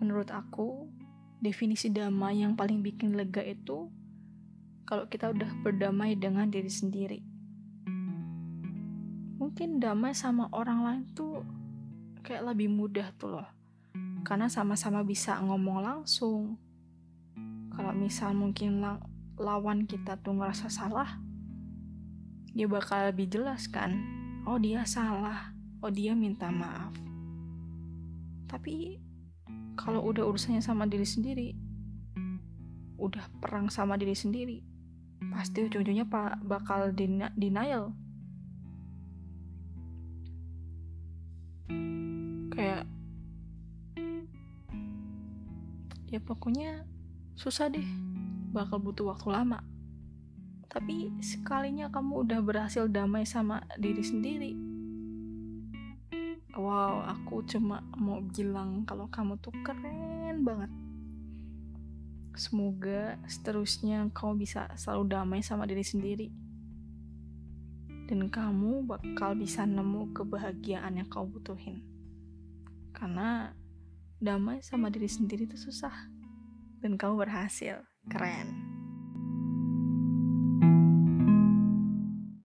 Menurut aku, definisi damai yang paling bikin lega itu kalau kita udah berdamai dengan diri sendiri. Mungkin damai sama orang lain tuh kayak lebih mudah tuh loh. Karena sama-sama bisa ngomong langsung. Kalau misal mungkin lawan kita tuh ngerasa salah, dia bakal lebih jelas kan. Oh dia salah, oh dia minta maaf. Tapi kalau udah urusannya sama diri sendiri udah perang sama diri sendiri pasti ujung-ujungnya pak bakal denial. Kayak ya pokoknya susah deh bakal butuh waktu lama. Tapi sekalinya kamu udah berhasil damai sama diri sendiri wow aku cuma mau bilang kalau kamu tuh keren banget. Semoga seterusnya kamu bisa selalu damai sama diri sendiri. Dan kamu bakal bisa nemu kebahagiaan yang kau butuhin. Karena damai sama diri sendiri itu susah. Dan kamu berhasil. Keren